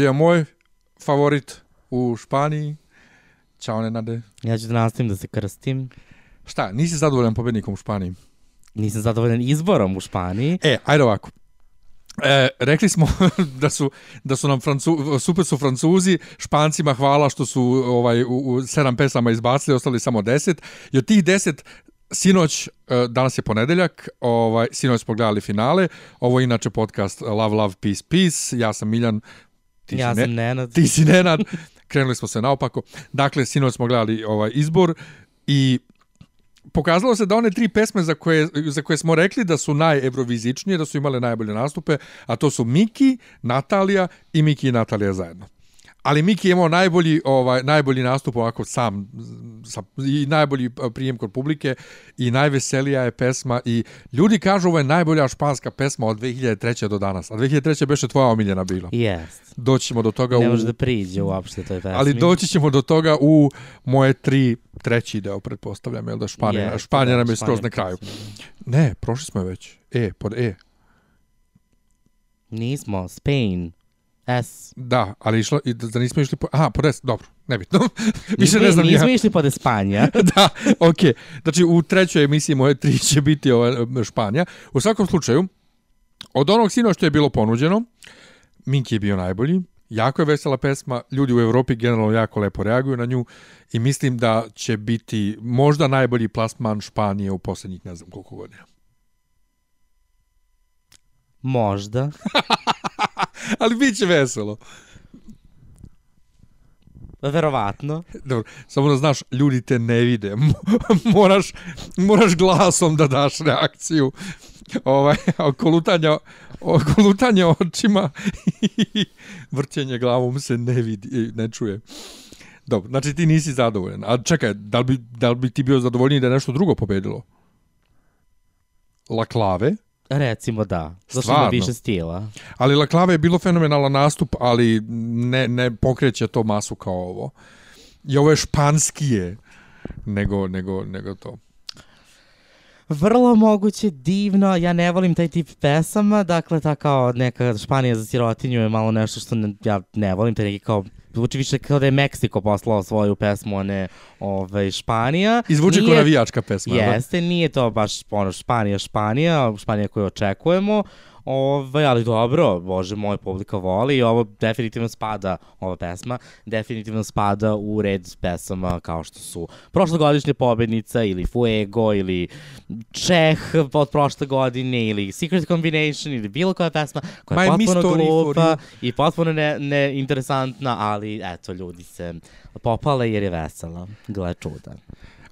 Pobedio je moj favorit u Španiji. Ćao Nenade. Ja ću da nastavim da se krstim. Šta, nisi zadovoljan pobednikom u Španiji? Nisam zadovoljan izborom u Španiji. E, ajde ovako. E, rekli smo da su da su nam Francu, super su Francuzi, Špancima hvala što su ovaj u, u sedam pesama izbacili, ostali samo 10. I od tih 10 sinoć e, danas je ponedeljak, ovaj sinoć smo gledali finale. Ovo je inače podcast Love Love Peace Peace. Ja sam Miljan ti Ja si sam Nenad. Ti si Nenad. Krenuli smo se naopako. Dakle, sinoć smo gledali ovaj izbor i pokazalo se da one tri pesme za koje, za koje smo rekli da su najevrovizičnije, da su imale najbolje nastupe, a to su Miki, Natalija i Miki i Natalija zajedno. Ali Miki je imao najbolji, ovaj, najbolji nastup ovako sam sa, i najbolji eh, prijem kod publike i najveselija je pesma i ljudi kažu ovo je najbolja španska pesma od 2003. do danas. A 2003. beše tvoja omiljena bila. Doći ćemo do toga Ne u... može da priđe uopšte toj pesmi. Ali doći ćemo do toga u moje tri, treći deo, pretpostavljam, jel da Španija, Jeste, Španija da, nam je Španija skroz na kraju. pesma. Ne, prošli smo je već. E, pod E. Nismo, Spain. S. Da, ali išlo, i da, da nismo išli po... Aha, pod S, dobro, nebitno. Više Nismo- ne znam Nismo ja. išli pod Espanja. da, okej. Znači, u trećoj emisiji moje tri će biti ova Španija. U svakom slučaju, od onog sino što je bilo ponuđeno, Minki je bio najbolji, jako je vesela pesma, ljudi u Evropi generalno jako lepo reaguju na nju i mislim da će biti možda najbolji plasman Španije u poslednjih ne znam koliko godina. Možda. Ali bit će veselo. Verovatno. Dobro, samo da znaš, ljudi te ne vide. moraš, moraš glasom da daš reakciju. Ovaj, a kolutanja, o, kolutanje očima i vrćenje glavom se ne vidi, ne čuje. Dobro, znači ti nisi zadovoljan. A čekaj, da li bi, da li bi ti bio zadovoljniji da je nešto drugo pobedilo? La Clave, Recimo da. Zašto ima Stvarno? više stila. ali La Clave je bilo fenomenalan nastup, ali ne, ne pokreće to masu kao ovo. I ovo je španskije nego, nego, nego to. Vrlo moguće, divno, ja ne volim taj tip pesama, dakle ta kao neka Španija za sirotinju je malo nešto što ne, ja ne volim, taj neki kao zvuči više kao da je Meksiko poslao svoju pesmu, a ne ovaj, Španija. I zvuči kao navijačka pesma. da? Jeste, nije to baš ono Španija, Španija, Španija koju očekujemo, ovaj, ali dobro, bože moj, publika voli i ovo definitivno spada, ova pesma, definitivno spada u red pesama kao što su prošlogodišnja pobednica ili Fuego ili Čeh od prošle godine ili Secret Combination ili bilo koja pesma koja je My potpuno glupa i potpuno ne, neinteresantna, ali eto, ljudi se popale jer je vesela. Gle čuda.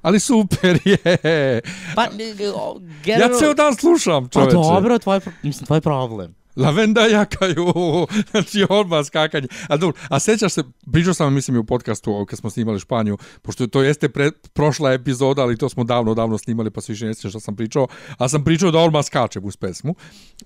Ali super je. Pa, Ja generalno... ceo dan slušam, Pa čoveče. dobro, tvoj, mislim, tvoj problem. Lavenda jakaju, znači odmah skakanje. A dobro, a sećaš se, pričao sam, mislim, i u podcastu kad smo snimali Španiju, pošto to jeste pre, prošla epizoda, ali to smo davno, davno snimali, pa se više ne sjećam što sam pričao, a sam pričao da odmah skačem uz pesmu.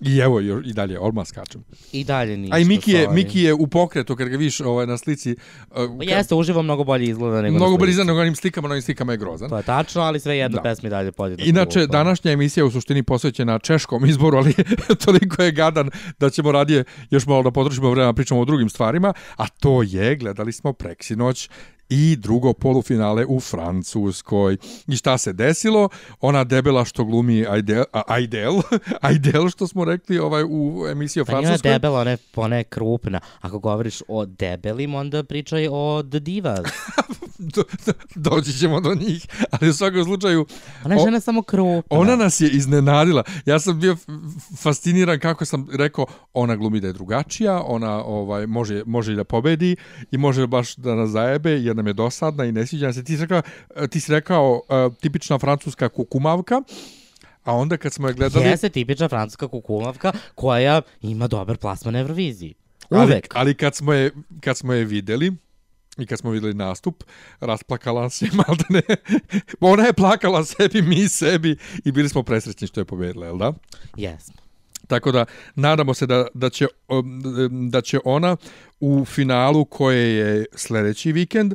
I evo, i dalje, odmah skačem. I dalje ništa. A i Miki je. Miki je u pokretu, kad ga vidiš ovaj, na slici, uh, Pa Jeste, uživo mnogo bolje izgleda nego mnogo slici. bliza nego onim slikama, na onim slikama je grozan. To je tačno, ali sve jedno Da. pesmi dalje podjedno. Inače, današnja emisija u suštini posvećena češkom izboru, ali toliko je gadan da ćemo radije još malo da potrošimo vremena da pričamo o drugim stvarima, a to je, gledali smo preksinoć i drugo polufinale u Francuskoj. I šta se desilo? Ona debela što glumi Aidel, Aidel, Aidel što smo rekli ovaj, u emisiji o Pa nije ona Francuskoj. debela, ona je, ona je krupna. Ako govoriš o debelim, onda pričaj o The Divas. Do, do, doći ćemo do njih, ali u svakom slučaju Ona je žena samo krupna. Ona nas je iznenadila. Ja sam bio fasciniran kako sam rekao, ona glumi da je drugačija, ona ovaj može može i da pobedi i može baš da nas zajebe jer nam je dosadna i ne sviđa se. Ti si rekao, ti si rekao uh, tipična francuska kukumavka, a onda kad smo je gledali... Jeste tipična francuska kukumavka koja ima dobar plasman na Euroviziji. ali, Uvek. ali kad smo je, kad smo je videli, i kad smo videli nastup, rasplakala se maltene. Ona je plakala sebi, mi sebi i bili smo presrećni što je pobedila, jel da? Jesmo. Tako da nadamo se da, da, će, da će ona u finalu koje je sledeći vikend,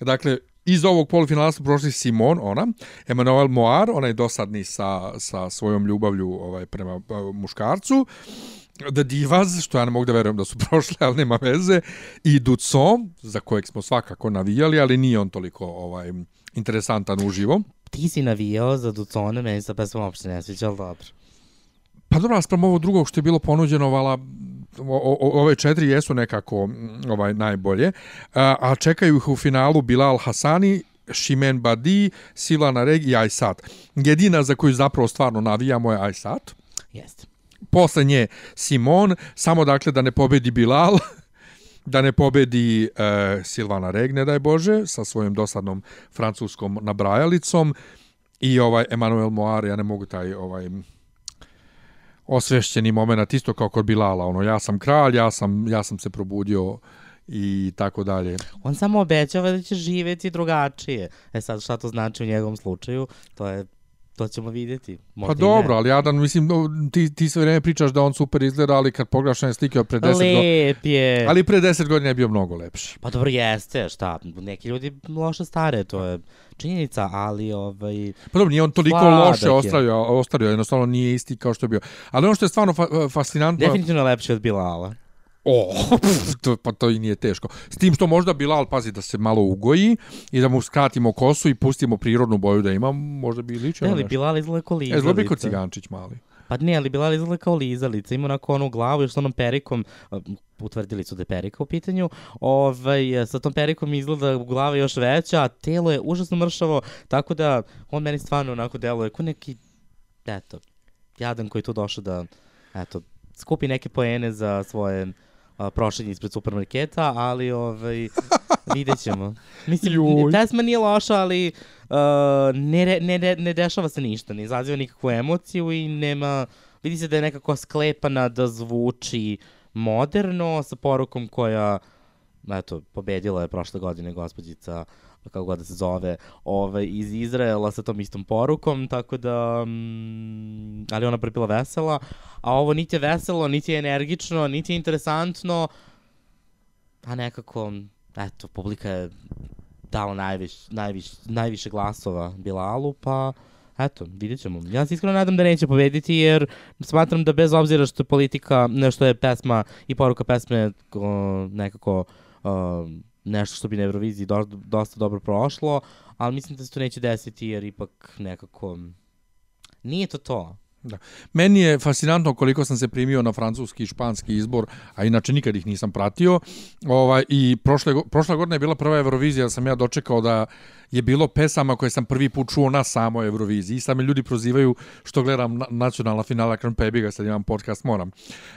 dakle iz ovog polufinala su prošli Simon, ona, Emmanuel Moar, ona je dosadni sa, sa svojom ljubavlju ovaj, prema uh, muškarcu, The Divas, što ja ne mogu da verujem da su prošle, ali nema veze, i Ducon, za kojeg smo svakako navijali, ali nije on toliko ovaj, interesantan uživo. Ti si navijao za Ducone, meni se pesma uopšte ne sviđa, ali dobro. Pa dobro, naspram ovog drugog što je bilo ponuđeno, vala, o, o, ove četiri jesu nekako ovaj najbolje, a, a čekaju ih u finalu Bilal Hasani, Šimen Badi, Silana Reg i Aysat. Jedina za koju zapravo stvarno navijamo je Aysat. Jeste. Posle nje Simon, samo dakle da ne pobedi Bilal, da ne pobedi e, Silvana Reg, ne daj Bože, sa svojom dosadnom francuskom nabrajalicom i ovaj Emmanuel Moir, ja ne mogu taj ovaj osvešćeni moment isto kao kod Bilala, ono ja sam kralj, ja sam ja sam se probudio i tako dalje. On samo obećava da će živjeti drugačije. E sad šta to znači u njegovom slučaju, to je to ćemo vidjeti. Možda Pa dobro, ali Jadan, mislim, ti, ti sve vreme pričaš da on super izgleda, ali kad pogledaš na slike od pre 10 godina, Lep je. ali pre 10 godina je bio mnogo lepši. Pa dobro jeste, šta, neki ljudi loše stare, to je činjenica, ali ovaj, Pa dobro, nije on toliko loše je. ostavio, ostavio, jednostavno nije isti kao što je bio. Ali ono što je stvarno fa fascinantno... definitivno lepši od Bilala. O, pf, to, pa to i nije teško. S tim što možda Bilal pazi da se malo ugoji i da mu skratimo kosu i pustimo prirodnu boju da ima, možda bi ličio. Ne, ali. Bilal izgleda kao E, zlo bi kod lizalica. cigančić mali. Pa ne, ali Bilal izgleda kao lizalica, ima onako onu glavu još s onom perikom, utvrdili su da je perika u pitanju, ovaj, sa tom perikom izgleda glava još veća, a telo je užasno mršavo, tako da on meni stvarno onako deluje kao neki, eto, jadan koji je tu došao da, eto, skupi neke poene za svoje prošenje ispred supermarketa, ali ovaj, vidjet ćemo. Mislim, Juj. pesma nije loša, ali uh, ne, ne, ne, ne dešava se ništa, ne izaziva nikakvu emociju i nema, vidi se da je nekako sklepana da zvuči moderno sa porukom koja, eto, pobedila je prošle godine gospođica kako god da se zove, ovaj, iz Izraela sa tom istom porukom, tako da, mm, ali ona prepila vesela, a ovo niti je veselo, niti je energično, niti je interesantno, a nekako, eto, publika je dala najviš, najviš, najviše glasova Bilalu, pa eto, vidjet ćemo. Ja se iskreno nadam da neće pobediti, jer smatram da bez obzira što je politika, što je pesma i poruka pesme o, nekako o, nešto što bi na Euroviziji do, dosta dobro prošlo, ali mislim da se to neće desiti jer ipak nekako nije to to. Meni je fascinantno koliko sam se primio na francuski i španski izbor, a inače nikad ih nisam pratio. Ovaj, I prošle, prošla godina je bila prva Eurovizija, da sam ja dočekao da je bilo pesama koje sam prvi put čuo na samoj Euroviziji. I sad me ljudi prozivaju što gledam na, nacionalna finala Kran Pebi ga sad imam podcast, moram.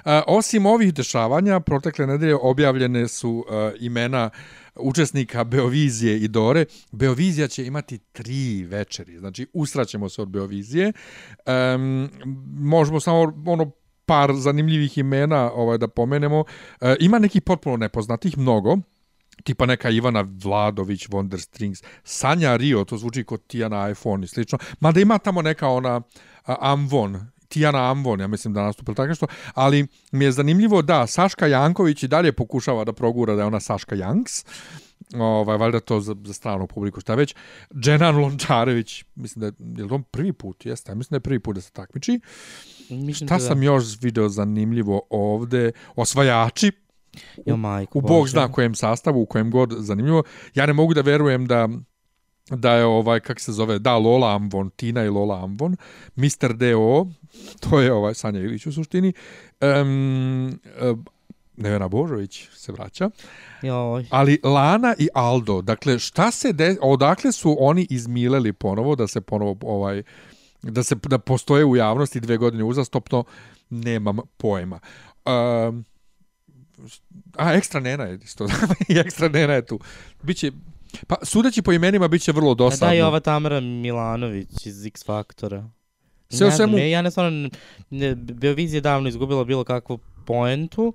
E, osim ovih dešavanja, protekle nedelje objavljene su e, imena učesnika Beovizije i Dore. Beovizija će imati tri večeri, znači usraćemo se od Beovizije. Um, možemo samo ono par zanimljivih imena ovaj da pomenemo. E, ima nekih potpuno nepoznatih, mnogo tipa neka Ivana Vladović, Wonder Strings, Sanja Rio, to zvuči kod Tijana iPhone i slično, mada ima tamo neka ona Amvon, Tijana Amvon, ja mislim da nastupa tako nešto, ali mi je zanimljivo da Saška Janković i dalje pokušava da progura da je ona Saška Janks, ovaj, valjda to za, za stranu publiku, šta već. Dženan Lončarević, mislim da je, je li to prvi put? Jeste, ja mislim da je prvi put da se takmiči. Mislim Šta da- sam još video zanimljivo ovde? Osvajači, Jo, majko u bog zna kojem sastavu, u kojem god zanimljivo. Ja ne mogu da verujem da da je ovaj, kak se zove, da, Lola Amvon, Tina i Lola Amvon, Mr. D.O., to je ovaj Sanja Ilić u suštini, um, Nevena Božović se vraća, Joj. ali Lana i Aldo, dakle, šta se de, odakle su oni izmileli ponovo, da se ponovo ovaj, da se da postoje u javnosti dve godine uzastopno, nemam pojma. Um, a, ekstra nena je isto. I ekstra nena je tu. Biće, pa sudeći po imenima biće vrlo dosadno. da, i ova Tamara Milanović iz X Faktora. Sve ne znam, svemu- ne, ja ne stvarno, ne, Beovizija je davno izgubila bilo kakvu poentu.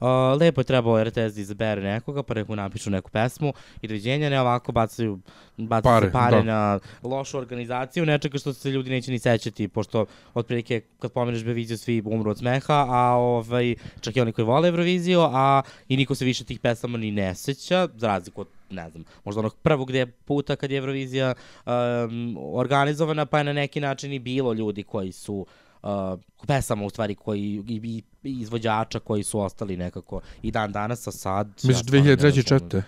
Uh, lepo je trebao RTS da izabere nekoga, pa neku napišu neku pesmu i doviđenja, ne ovako bacaju, bacaju Pare, se pare da. na lošu organizaciju, nečega što se ljudi neće ni sećati, pošto otprilike kad pomeneš Beoviziju svi umru od smeha, a ovaj, čak i oni koji vole Euroviziju, a i niko se više tih pesama ni ne seća, za razliku od ne znam, možda onog prvog gde puta kad je Eurovizija um, organizovana, pa je na neki način i bilo ljudi koji su uh, pesama u stvari koji i, i, izvođača koji su ostali nekako i dan danas a sad Misliš ne 2003. razumem. četvrte?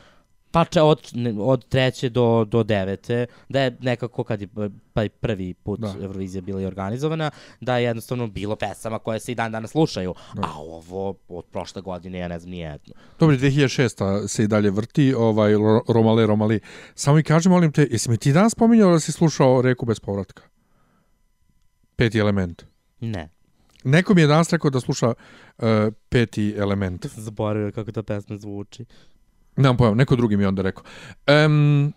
Pa če, od, od treće do, do devete, da je nekako kad je pa prvi put Da. Eurovizija bila i organizovana, da je jednostavno bilo pesama koje se i dan danas slušaju, Da. a ovo od prošle godine, ja ne znam, nije jedno. Dobro, 2006. se i dalje vrti, ovaj, Ro- Romale, Romali. Samo mi kaži, molim te, jesi mi ti danas spominjao da si slušao Reku bez povratka? Peti element. Ne, Neko mi je danas rekao da sluša uh, peti element. zaboravio kako ta pesma zvuči. Nemam pojma, neko drugi mi je onda rekao. Um,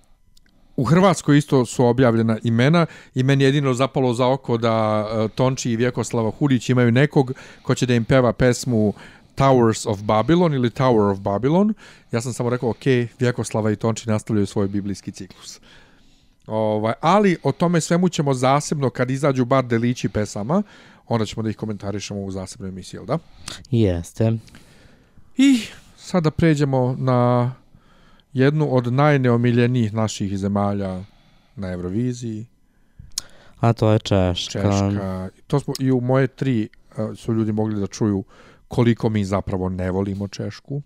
u Hrvatskoj isto su objavljena imena i meni je jedino zapalo za oko da uh, Tonči i Vjekoslava Hudić imaju nekog ko će da im peva pesmu Towers of Babylon ili Tower of Babylon. Ja sam samo rekao, ok, Vjekoslava i Tonči nastavljaju svoj biblijski ciklus. Ovaj, ali o tome svemu ćemo zasebno kad izađu bar delići pesama, onda ćemo da ih komentarišemo u zasebnoj emisiji, jel da? Jeste. I sada pređemo na jednu od najneomiljenijih naših zemalja na Euroviziji, A to je Češka. Češka. To smo i u moje tri uh, su ljudi mogli da čuju koliko mi zapravo ne volimo Češku.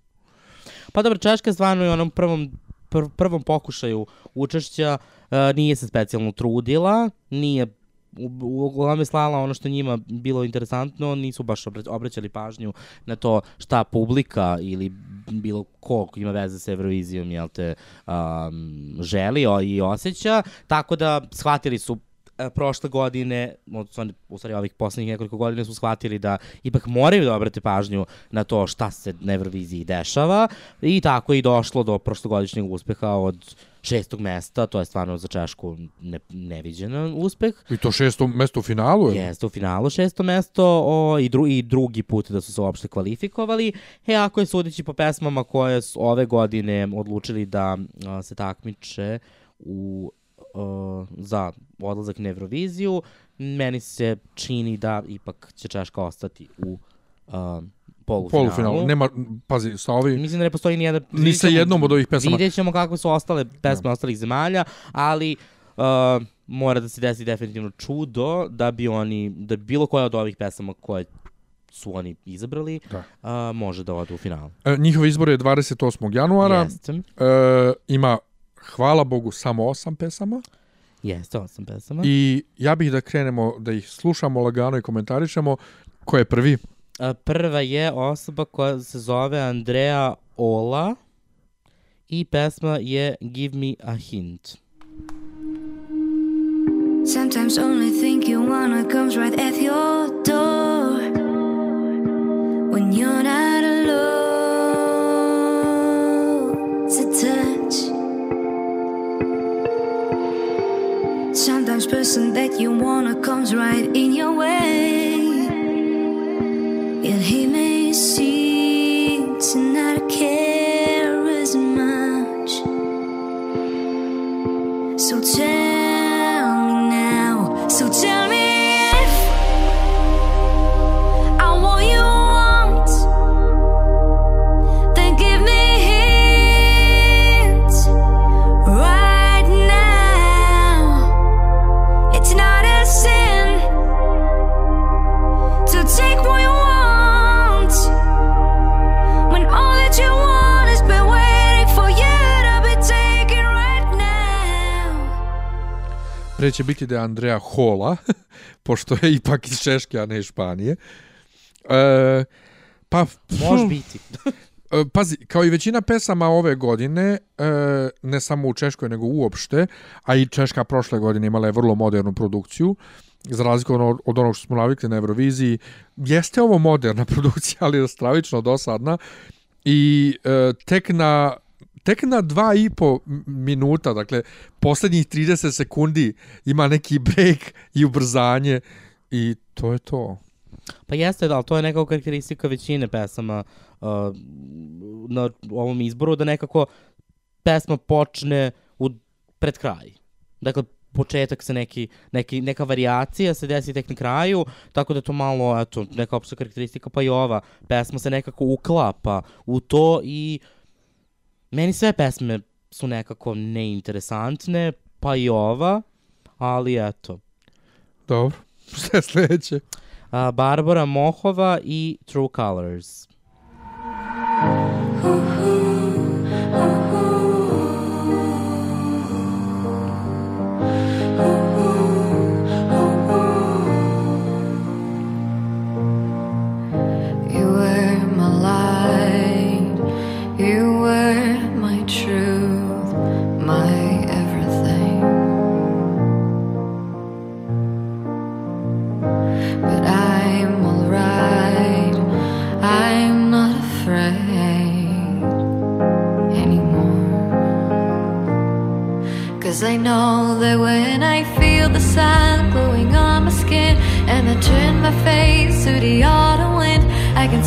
Pa dobro, Češka stvarno je u onom prvom, pr prvom pokušaju učešća uh, nije se specijalno trudila, nije uglavnom je slala ono što njima bilo interesantno, nisu baš obra- obraćali pažnju na to šta publika ili bilo ko ko ima veze sa Eurovizijom jel te, um, želi i osjeća, tako da shvatili su e, prošle godine, odnosno u stvari ovih poslednjih nekoliko godina su shvatili da ipak moraju da obrate pažnju na to šta se na Euroviziji dešava i tako je i došlo do prošlogodišnjeg uspeha od šestog mesta, to je stvarno za Češku ne, neviđen uspeh. I to šesto mesto u finalu je. Jeste u finalu šesto mesto o, i, dru, i drugi put da su se uopšte kvalifikovali. E, ako je sudeći po pesmama koje su ove godine odlučili da a, se takmiče u, a, za odlazak na Euroviziju, meni se čini da ipak će Češka ostati u a, polufinalu. Polufinalu. Nema, pazi, sa ovim, Mislim da ne postoji nijedan... ni sa jednom od ovih pesama. Vidjet ćemo kakve su ostale pesme ostalih zemalja, ali uh, mora da se desi definitivno čudo da bi oni, da bilo koja od ovih pesama koje su oni izabrali, Da. uh, može da ode u final. E, njihov izbor je 28. januara. Jeste, E, ima, hvala Bogu, samo osam pesama. jeste, osam pesama. I ja bih da krenemo, da ih slušamo lagano i komentarišemo. Ko je prvi? Prva je osoba koja se zove Andrea Ola i pesma je Give Me a Hint. Sometimes only think you wanna comes right at your door when you're not alone. A touch. Sometimes person that you wanna comes right in your way. see Pre će biti da je Andrea Hola, pošto je ipak iz Češke, a ne iz Španije. E, pa, Može biti. E, pazi, kao i većina pesama ove godine, e, ne samo u Češkoj, nego uopšte, a i Češka prošle godine imala je vrlo modernu produkciju, za razliku od, od onog što smo navikli na Euroviziji, jeste ovo moderna produkcija, ali je stravično dosadna i e, tek na tek na dva i po minuta, dakle, poslednjih 30 sekundi ima neki break i ubrzanje i to je to. Pa jeste, da, ali to je nekako karakteristika većine pesama uh, na ovom izboru, da nekako pesma počne u, pred kraj. Dakle, početak se neki, neki, neka variacija se desi tek na kraju, tako da to malo, eto, neka opšta karakteristika, pa i ova pesma se nekako uklapa u to i meni sve pesme su nekako neinteresantne, pa i ova, ali eto. Dobro, šta je sledeće? A, Barbara Mohova i True Colors.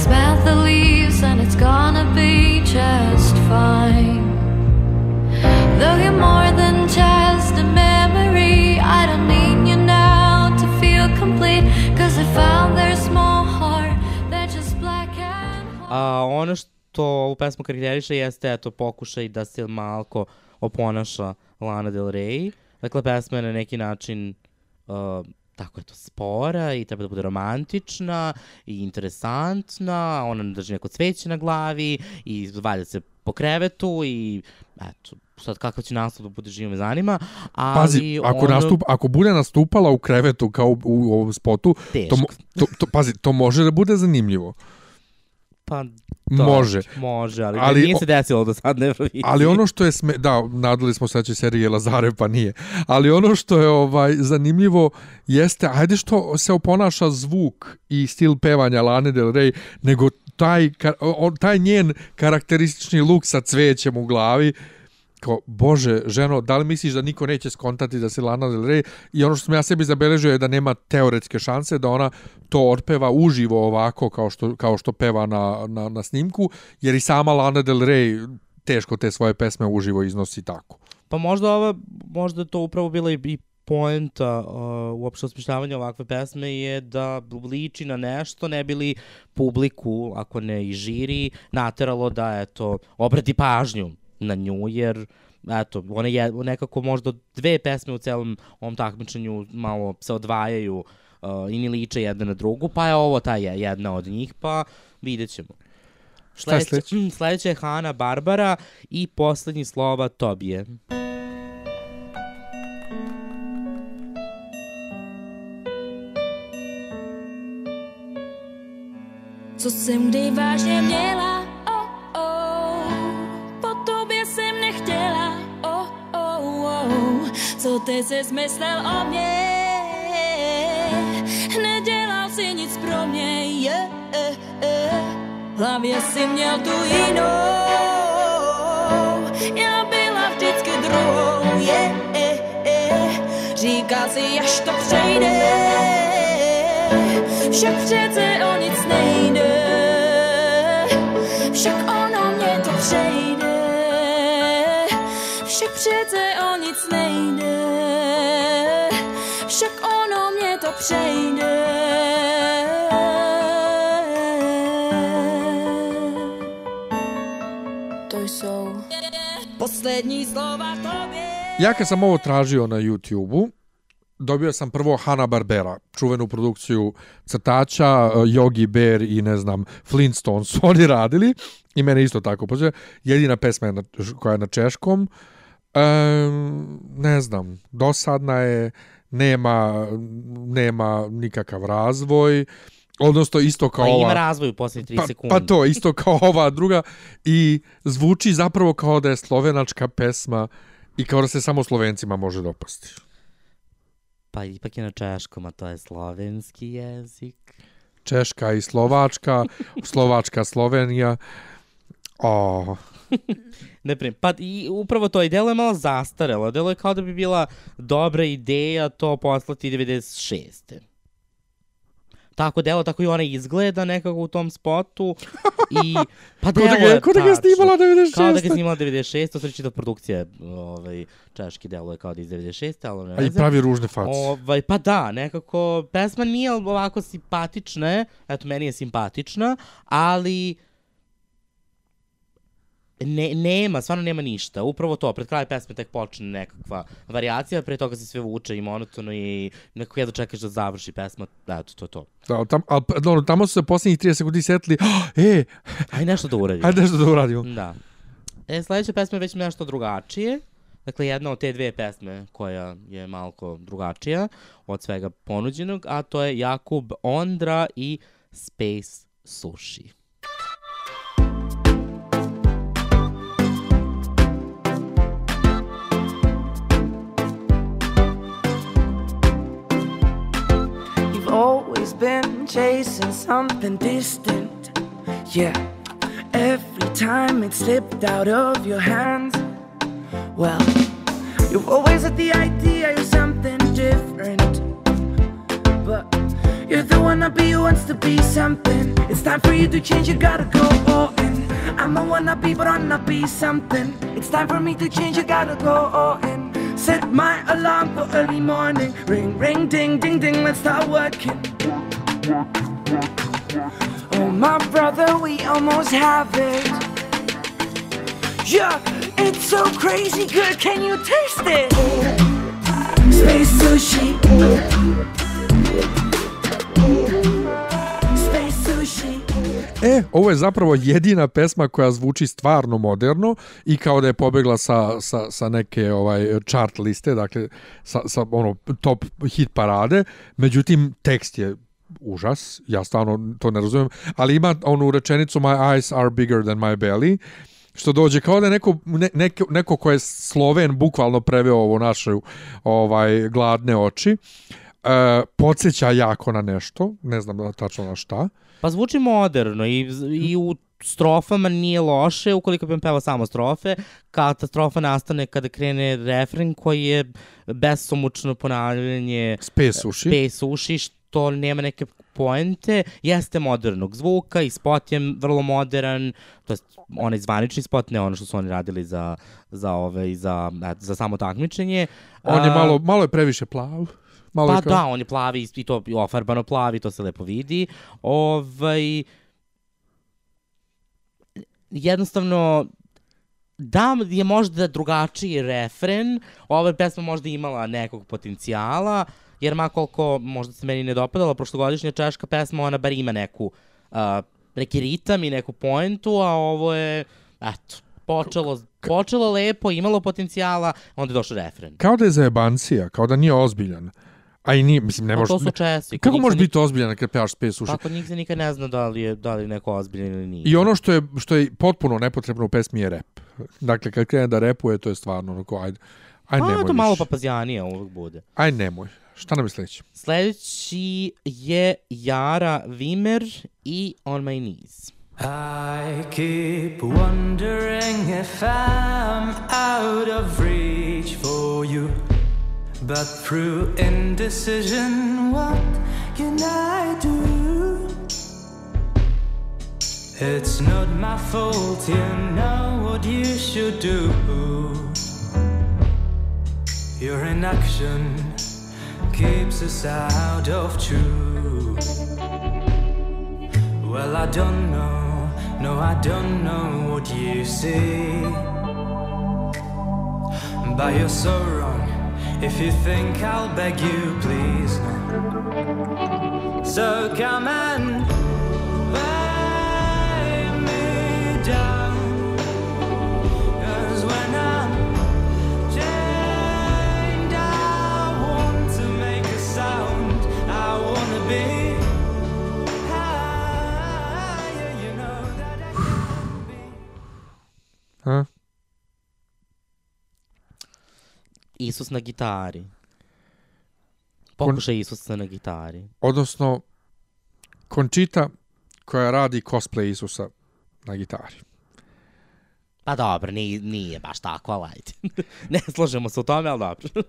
Smell the leaves and it's gonna be just fine. Though you're more than just a memory I don't need you now to feel complete. Cause I found there's more heart than just black and A ono što ovu pesmu karakteriše jeste eto pokušaj da se malko oponaša Lana Del Rey. Dakle, pesma je na neki način uh, tako je to spora i treba da bude romantična i interesantna, ona ne drži neko cveće na glavi i valja se po krevetu i eto, sad kakav će nastup da bude živo me zanima, ali Pazi, ako, ono, nastup, ako bude nastupala u krevetu kao u, u ovom spotu, to, Teško. mo- to, to, pazi, to može da bude zanimljivo. Pa, Može. Može, ali, Ali nije se desilo do sad na Euroviziji. Ali ono što je sme, da, nadali smo se da će serije Lazare, pa nije. Ali ono što je ovaj zanimljivo jeste, ajde što se oponaša zvuk i stil pevanja Lane Del Rey, nego taj, taj njen karakteristični luk sa cvećem u glavi, kao, bože, ženo, da li misliš da niko neće skontati da si Lana Del Rey? I ono što sam ja sebi zabeležio je da nema teoretske šanse da ona to otpeva uživo ovako kao što, kao što peva na, na, na snimku, jer i sama Lana Del Rey teško te svoje pesme uživo iznosi tako. Pa možda ova, možda to upravo bila i poenta uh, uopšte osmišljavanja ovakve pesme je da liči na nešto, ne bili publiku, ako ne i žiri, nateralo da, eto, obrati pažnju na nju, jer eto, one je, nekako možda dve pesme u celom ovom takmičenju malo se odvajaju uh, i ni liče jedna na drugu, pa je ovo ta je jedna od njih, pa vidjet ćemo. Šta je Sledeća- sledeće? mm, Sledeća je Hana Barbara i poslednji slova Tobije. Co jsem kdy vážně měla, co ty jsi myslel o mě, nedělal si nic pro mě, eh, eh. v hlavě si měl tu jinou, já byla vždycky druhou, yeah, eh, eh. říkal si, až to přejde, však přece o nic nejde, však ono mě to přejde, však přece o nic nejde, však ono mě to přejde. To jsou poslední slova tobě. Ja kad sam ovo tražio na YouTube-u, dobio sam prvo Hanna Barbera, čuvenu produkciju crtača, eh, Yogi Bear i ne znam, Flintstones su oni radili i mene isto tako pođe. Jedina pesma je na, koja je na češkom, Um, ne znam, dosadna je, nema, nema nikakav razvoj, odnosno isto kao Pa ova... ima razvoj u posljednje 3 Pa, sekunde. pa to, isto kao ova druga i zvuči zapravo kao da je slovenačka pesma i kao da se samo slovencima može dopasti. Pa ipak je na češkom, a to je slovenski jezik. Češka i Slovačka, Slovačka Slovenija. O, Ne prim, pa i upravo to, i delo je malo zastarelo, delo je kao da bi bila dobra ideja to poslati 96. Tako delo, tako i ona izgleda nekako u tom spotu i pa da delo je ko da ga je snimala 96.. Kao da ga je snimala 96. To se reći da produkcija ovaj, češki delo je kao da iz 96. Ali ne a i pravi ružne face. Ovaj, pa da, nekako, pesma nije ovako simpatična, eto, meni je simpatična, ali ne, nema, stvarno nema ništa. Upravo to, pred kraj pesme tek počne nekakva varijacija, pre toga se sve vuče i monotono i nekako jedno čekaš da završi pesma, eto, to je to. Da, tam, al, dobro, tamo su se posljednjih 30 sekundi setili, oh, e, Aj nešto da uradi. ajde nešto da uradimo. Da. E, sledeća pesma je već nešto drugačije. Dakle, jedna od te dve pesme koja je malko drugačija od svega ponuđenog, a to je Jakub Ondra i Space Sushi. Been chasing something distant. Yeah, every time it slipped out of your hands. Well, you've always had the idea you're something different. But you're the one wannabe who wants to be something. It's time for you to change, you gotta go all in. I'm a wannabe, but I'm not be something. It's time for me to change, you gotta go all in. Set my alarm for early morning. Ring, ring, ding, ding, ding, let's start working. Oh, my brother, we almost have it. Yeah, it's so crazy good, can you taste it? Space sushi. E, ovo je zapravo jedina pesma koja zvuči stvarno moderno i kao da je pobegla sa, sa, sa neke ovaj chart liste, dakle sa, sa ono top hit parade. Međutim, tekst je užas, ja stvarno to ne razumijem, ali ima onu rečenicu My eyes are bigger than my belly, što dođe kao da je neko, ne, neko, neko ko je Sloven bukvalno preveo ovo naše ovaj, gladne oči. E, podsjeća jako na nešto, ne znam da tačno na šta. Pa zvuči moderno i, i u strofama nije loše, ukoliko bi pevao samo strofe, katastrofa nastane kada krene refren koji je besomučno ponavljanje Space sushi. Space uši, što nema neke poente, jeste modernog zvuka i spot je vrlo modern, to jest onaj zvanični spot, ne ono što su oni radili za, za, ove, za, za samo takmičenje. On je malo, malo je previše plav. Malo Pa je kao, da, on je plavi i to ofarbano plavi, to se lepo vidi. Ovaj, jednostavno, da je možda drugačiji refren, ova pesma možda imala nekog potencijala, jer ma koliko možda se meni ne dopadala prošlogodišnja češka pesma, ona bar ima neku, uh, neki ritam i neku poentu, a ovo je, eto, počelo, počelo lepo, imalo potencijala, onda je došao refren. Kao da je zajebancija, kao da nije ozbiljan. A i nije, mislim, ne A može... to su kod Kako može biti ozbiljan kad pevaš Sushi? Pa kod njih se nikad ne zna da li je, da li je neko ozbiljan ili nije. I ono što je, što je potpuno nepotrebno u pesmi je rep. Dakle, kad krene da repuje, to je stvarno onako, ajde, ajde A, nemoj to malo papazjanija uvek bude. Ajde nemoj. Šta nam je sledeće? Sledeći je Jara Vimer i On My Knees. I keep wondering if I'm out of reach for you. But through indecision, what can I do? It's not my fault, you know what you should do. Your inaction keeps us out of tune. Well, I don't know, no, I don't know what you see. But you're so wrong if you think I'll beg you, please. No. So come and lay me down. Ha? Isus na gitari. Pokušaj Isusa na gitari. Odnosno, Končita koja radi cosplay Isusa na gitari. Pa dobro, nije, nije baš tako, ali ajde. ne složemo se u tome, ali dobro.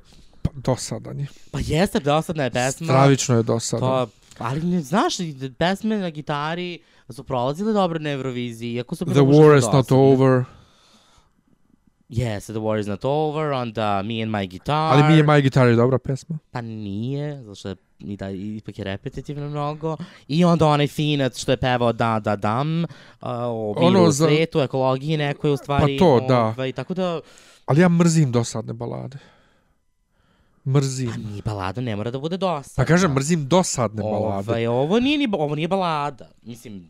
Pa, dosadan je. Pa jeste, dosadna je pesma. Stravično je dosadan. To, ali ne, znaš, pesme na gitari su prolazile dobro na Euroviziji, iako su The war is not over. Yes, The War is not over, onda Me and My Guitar. Ali mi je My Guitar je dobra pesma. Pa nije, zato što je, i da, ipak je repetitivno mnogo. I onda onaj finac što je pevao Da, da, dam, uh, o Ono u za- svetu, ekologiji nekoj u stvari. Pa to, da. Ovaj, tako da, Ali ja mrzim dosadne balade. Pa Mrzim. ni balada ne mora da bude dosadna. Pa kažem, mrzim dosadne balade. Ovaj, ovo nije, ni, ovo nije balada. Mislim,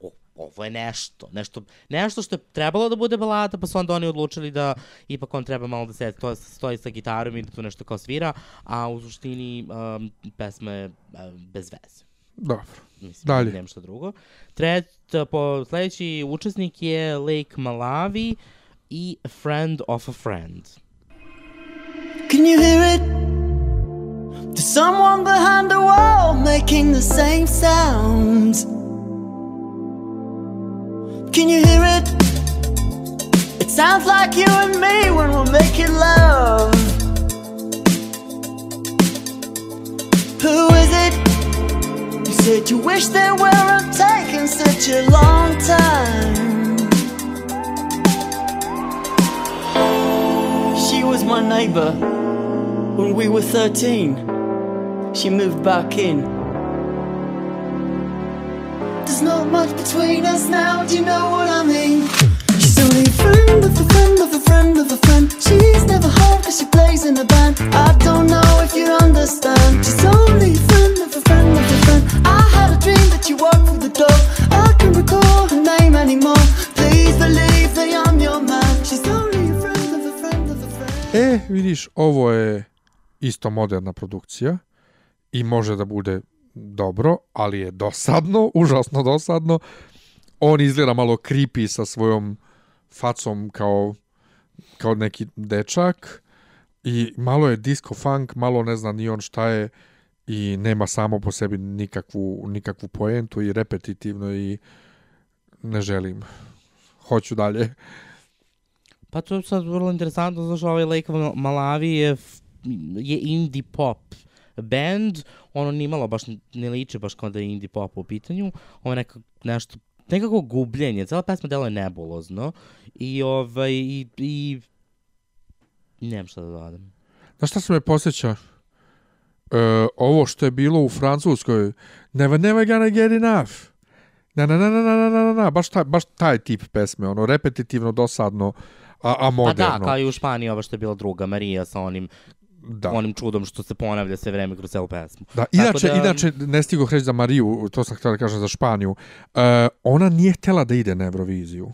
o, ovo je nešto, nešto, nešto što je trebalo da bude balada, pa su onda oni odlučili da ipak on treba malo da se to, stoji sa gitarom i da tu nešto kao svira, a u suštini um, pesma je um, bez veze. Dobro. Mislim, Dalje. nema šta drugo. Tret, po, sledeći učesnik je Lake Malawi i Friend of a Friend. Can you hear it? There's someone behind the wall making the same sounds. Can you hear it? It sounds like you and me when we're making love. Who is it? You said you wish they weren't taking such a long time. Was my neighbor when we were 13. She moved back in. There's not much between us now, do you know what I mean? She's only a friend of a friend of a friend of a friend. She's never home cause she plays in a band. I don't know if you understand. She's only a friend of a friend of a friend. I had a dream that you walked through the door. I can't recall her name anymore. E, vidiš, ovo je isto moderna produkcija i može da bude dobro, ali je dosadno, užasno dosadno. On izgleda malo creepy sa svojom facom kao, kao neki dečak i malo je disco funk, malo ne zna ni on šta je i nema samo po sebi nikakvu, nikakvu poentu i repetitivno i ne želim. Hoću dalje. Pa to je sad vrlo interesantno, znaš, ovaj Lake Mal- Malawi je, je indie pop band, ono nimalo baš ne liči baš kao da je indie pop u pitanju, ovo je neka, nešto, nekako gubljenje, cela pesma delo je nebulozno i ovaj, i, i nemam šta da dodam. Znaš šta se me posjeća? E, ovo što je bilo u Francuskoj, never, never gonna get enough. Na, na, na, na, na, na, na, na, baš, taj, baš taj tip pesme, ono, repetitivno, dosadno, a, a Pa moderno. da, kao i u Španiji ova što je bila druga Marija sa onim, da. onim čudom što se ponavlja sve vreme kroz celu pesmu. Da, Tako inače, da- inače, ne stigo reći za Mariju, to sam htio da kažem za Španiju, e, ona nije htjela da ide na Euroviziju.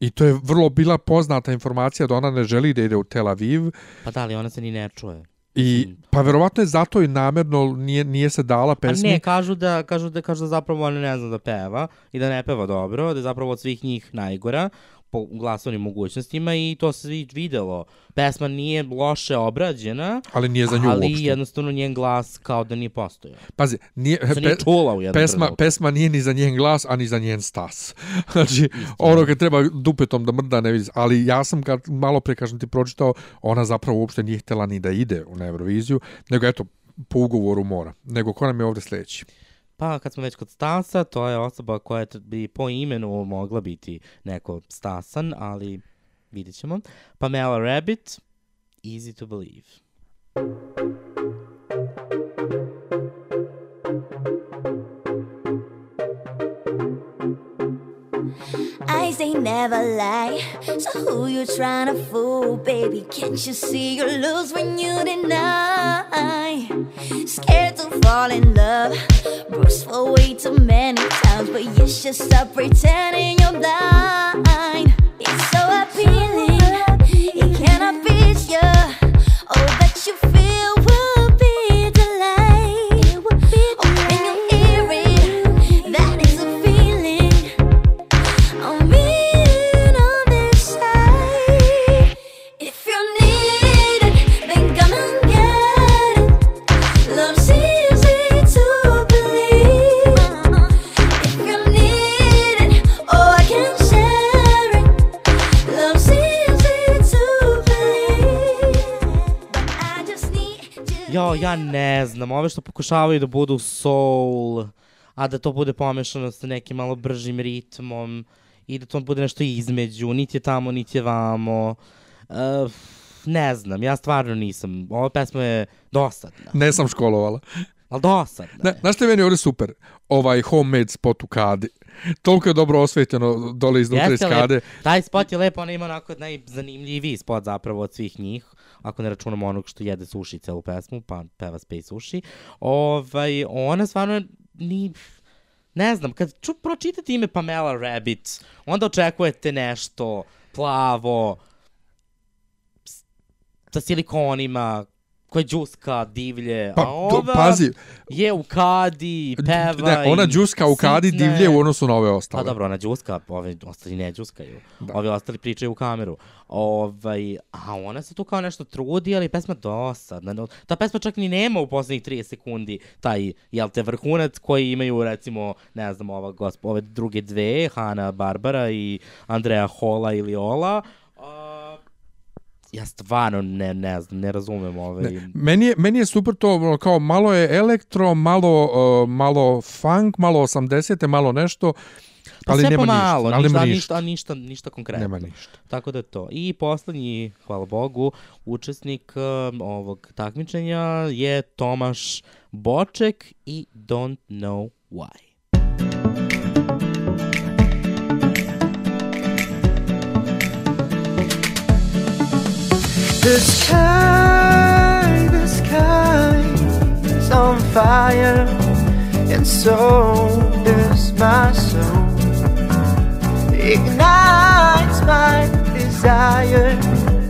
I to je vrlo bila poznata informacija da ona ne želi da ide u Tel Aviv Pa da, ali ona se ni ne čuje. i pa verovatno je zato i namjerno nije, nije se dala pesmi. ne, kažu da, kažu da, kažu da zapravo ona ne zna da peva i da ne peva dobro, da je zapravo od svih njih najgora glasovnim mogućnostima i to se videlo. Pesma nije loše obrađena, Ali nije za nju ali uopšte. jednostavno njen glas kao da nije postojao. Pazi, nije, Se nije čula u jednom pesma, trenutku. pesma nije ni za njen glas, a ni za njen stas. znači, ono kad treba dupetom da mrda, ne vidi. Ali ja sam, kad malo pre, kažem ti, pročitao, ona zapravo uopšte nije htjela ni da ide u Euroviziju, nego eto, po ugovoru mora. Nego ko nam je ovde sledeći? Pa kad smo već kod Stasa, to je osoba koja bi po imenu mogla biti neko Stasan, ali vidjet ćemo. Pamela Rabbit, Easy to Believe. I say never lie. So who you trying to fool, baby? Can't you see you lose when you deny? Scared to fall in love, bruised for way too many times, but you should stop pretending you're blind. Ja ne znam, ove što pokušavaju da budu soul, a da to bude pomešano sa nekim malo bržim ritmom i da to bude nešto između, niti je tamo, niti je vamo. Uh, ne znam, ja stvarno nisam. Ova pesma je dosadna, Ne sam školovala. Ali dosadna. Ne, znaš što je meni ovdje super? Ovaj homemade spot u kadi. Toliko je dobro osvetljeno dole iznutra iz kade. lep, taj spot je lepo, on ima onako najzanimljiviji spot zapravo od svih njih, ako ne računamo onog što jede suši celu pesmu, pa peva Space Sushi. Ovaj, ona stvarno ni... Ne znam, kad ču pročitate ime Pamela Rabbit, onda očekujete nešto plavo, sa silikonima, koje džuska divlje, Pa, a ova pazi, je u kadi, peva ne, ona džuska u kadi sitne. divlje u odnosu na ove Pa ostale. dobro, ona džuska, ovi ostali ne džuskaju. Da. Ovi ostali pričaju u kameru. Ovaj, a ona se tu kao nešto trudi, ali pesma dosadna. Ta pesma čak ni nema u poslednjih 30 sekundi taj, jel te, vrhunac koji imaju, recimo, ne znam, ova gosp, ove druge dve, Hanna Barbara i Andrea Hola ili Ola. Ja stvarno ne, ne znam, ne razumem ovaj... Ne, meni, je, meni je super to, kao malo je elektro, malo, uh, malo funk, malo 80-te, malo nešto, Pa ali nema pomalo, ništa. Ali ništa, ništa, ništa. ništa, ništa konkretno. Nema ništa. Tako da to. I poslednji, hvala Bogu, učesnik um, ovog takmičenja je Tomaš Boček i Don't Know Why. The sky, the sky is on fire, and so is my soul. Ignites my desire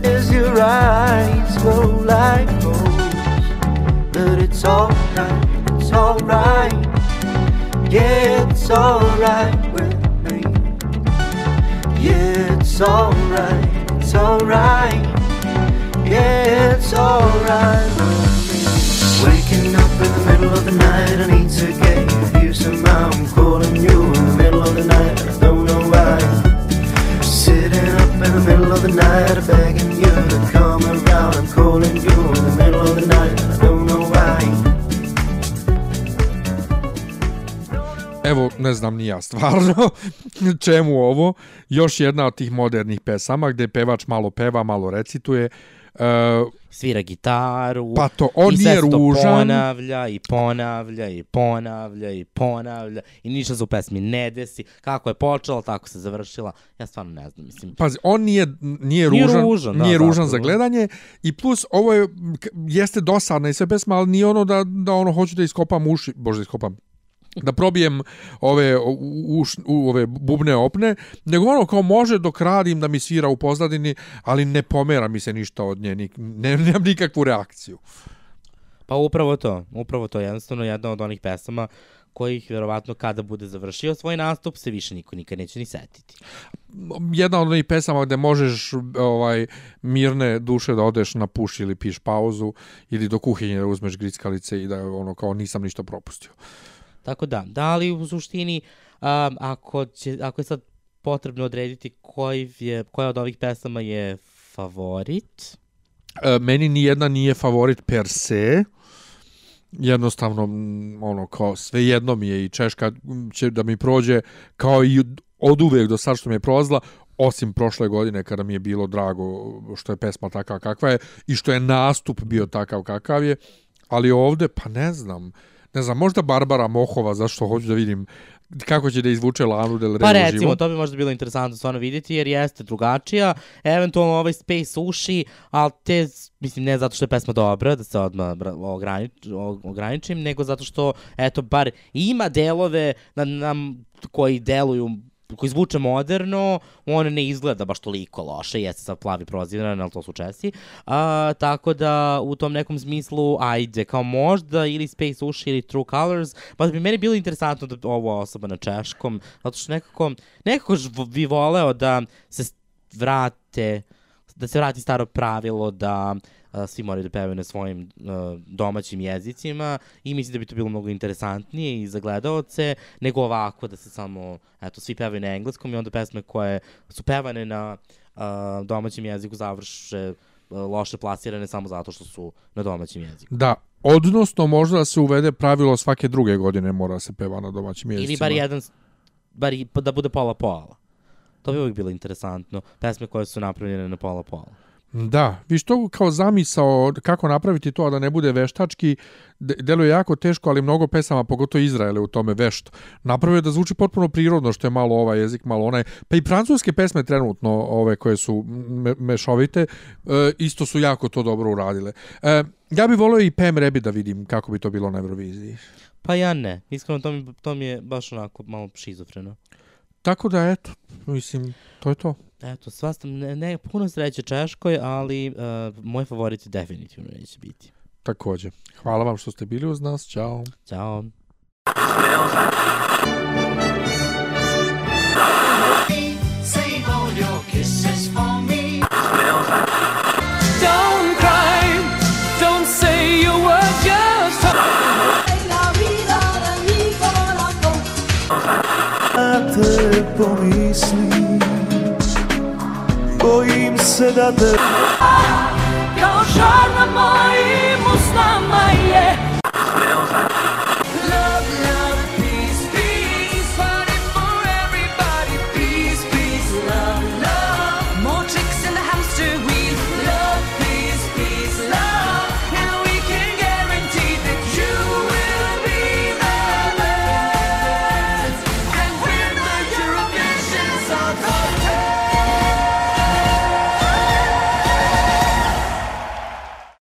as your eyes glow like gold. But it's alright, it's alright, yeah, it's alright with me. Yeah, it's alright, it's alright. Yeah, it's alright with. Waking up in the middle of the night, I need to get you somehow. I'm calling you in the middle of the night, I don't know why. Sitting up in the middle of the night, begging you to come around. I'm calling you in the middle of the night, I don't know. Evo, ne znam ni ja stvarno čemu ovo. Još jedna od tih modernih pesama gde pevač malo peva, malo recituje. Uh, Svira gitaru. Pa to, on i nije sve se to ružan. ponavlja i ponavlja i ponavlja i ponavlja i ništa se u pesmi ne desi. Kako je počela, tako se završila. Ja stvarno ne znam, mislim. Pazi, on nije, nije, Nije ružan, ružan, da, nije ružan zapravo. za gledanje i plus ovo je, jeste dosadna i sve pesma, ali nije ono da, da ono hoću da iskopam uši, bože da iskopam, da probijem ove, u, u, u, ove bubne opne, nego ono kao može dok radim da mi svira u pozadini, ali ne pomera mi se ništa od nje, nik, ne, nemam nikakvu reakciju. Pa upravo to, upravo to, jednostavno jedna od onih pesama kojih vjerovatno kada bude završio svoj nastup se više niko nikad neće ni setiti. Jedna od onih pesama gde možeš ovaj mirne duše da odeš na puš ili piš pauzu ili do kuhinje da uzmeš grickalice i da ono kao nisam ništa propustio. Tako da, da li u suštini, um, ako, će, ako je sad potrebno odrediti koji je, koja od ovih pesama je favorit, E, meni ni jedna nije favorit per se. Jednostavno, ono, kao sve jedno mi je i Češka će da mi prođe kao i od uvek do sad što mi je prolazila, osim prošle godine kada mi je bilo drago što je pesma takva kakva je i što je nastup bio takav kakav je, ali ovde, pa ne znam, ne znam, možda Barbara Mohova, zašto hoću da vidim kako će da izvuče Lanu Del Rey Pa recimo, to bi možda bilo interesantno stvarno vidjeti, jer jeste drugačija, eventualno ovaj Space uši, ali te, mislim, ne zato što je pesma dobra, da se odmah ogranič, ograničim, nego zato što, eto, bar ima delove na, nam, koji deluju koji zvuče moderno, on ne izgleda baš toliko loše, jeste sad plavi proziran, ali to su česi. A, tako da u tom nekom smislu, ajde, kao možda ili Space Uši ili True Colors, pa bi meni bilo interesantno da ovo osoba na češkom, zato što nekako, nekako bi voleo da se vrate, da se vrati staro pravilo da svi moraju da pevaju na svojim domaćim jezicima i mislim da bi to bilo mnogo interesantnije i za gledaoce nego ovako da se samo, eto, svi pevaju na engleskom i onda pesme koje su pevane na domaćem jeziku završe loše plasirane samo zato što su na domaćem jeziku. Da, Odnosno, možda da se uvede pravilo svake druge godine mora se peva na domaćim jezicima. Ili bar jedan, bar i- da bude pola-pola. To bi uvijek bilo interesantno. Pesme koje su napravljene na pola-pola. Da, viš to kao zamisao kako napraviti to, a da ne bude veštački, de- deluje jako teško, ali mnogo pesama, pogotovo Izraele u tome vešt, napravio da zvuči potpuno prirodno, što je malo ovaj jezik, malo onaj. Pa i francuske pesme trenutno, ove koje su me, mešovite, e, isto su jako to dobro uradile. E, ja bih volio i Pam Rebi da vidim kako bi to bilo na Euroviziji. Pa ja ne. Iskreno, to mi, to mi je baš onako malo šizofreno. Tako da, eto, mislim, to je to. Eto, sva sam, ne, ne, puno sreće Češkoj, ali uh, moj favorit definitivno neće biti. Takođe. Hvala vam što ste bili uz nas. Ćao. Ćao. Save all your kisses for me. Don't cry, don't say your word, just Na te pomislim Bojim se da te Kao žar na mojim usnama je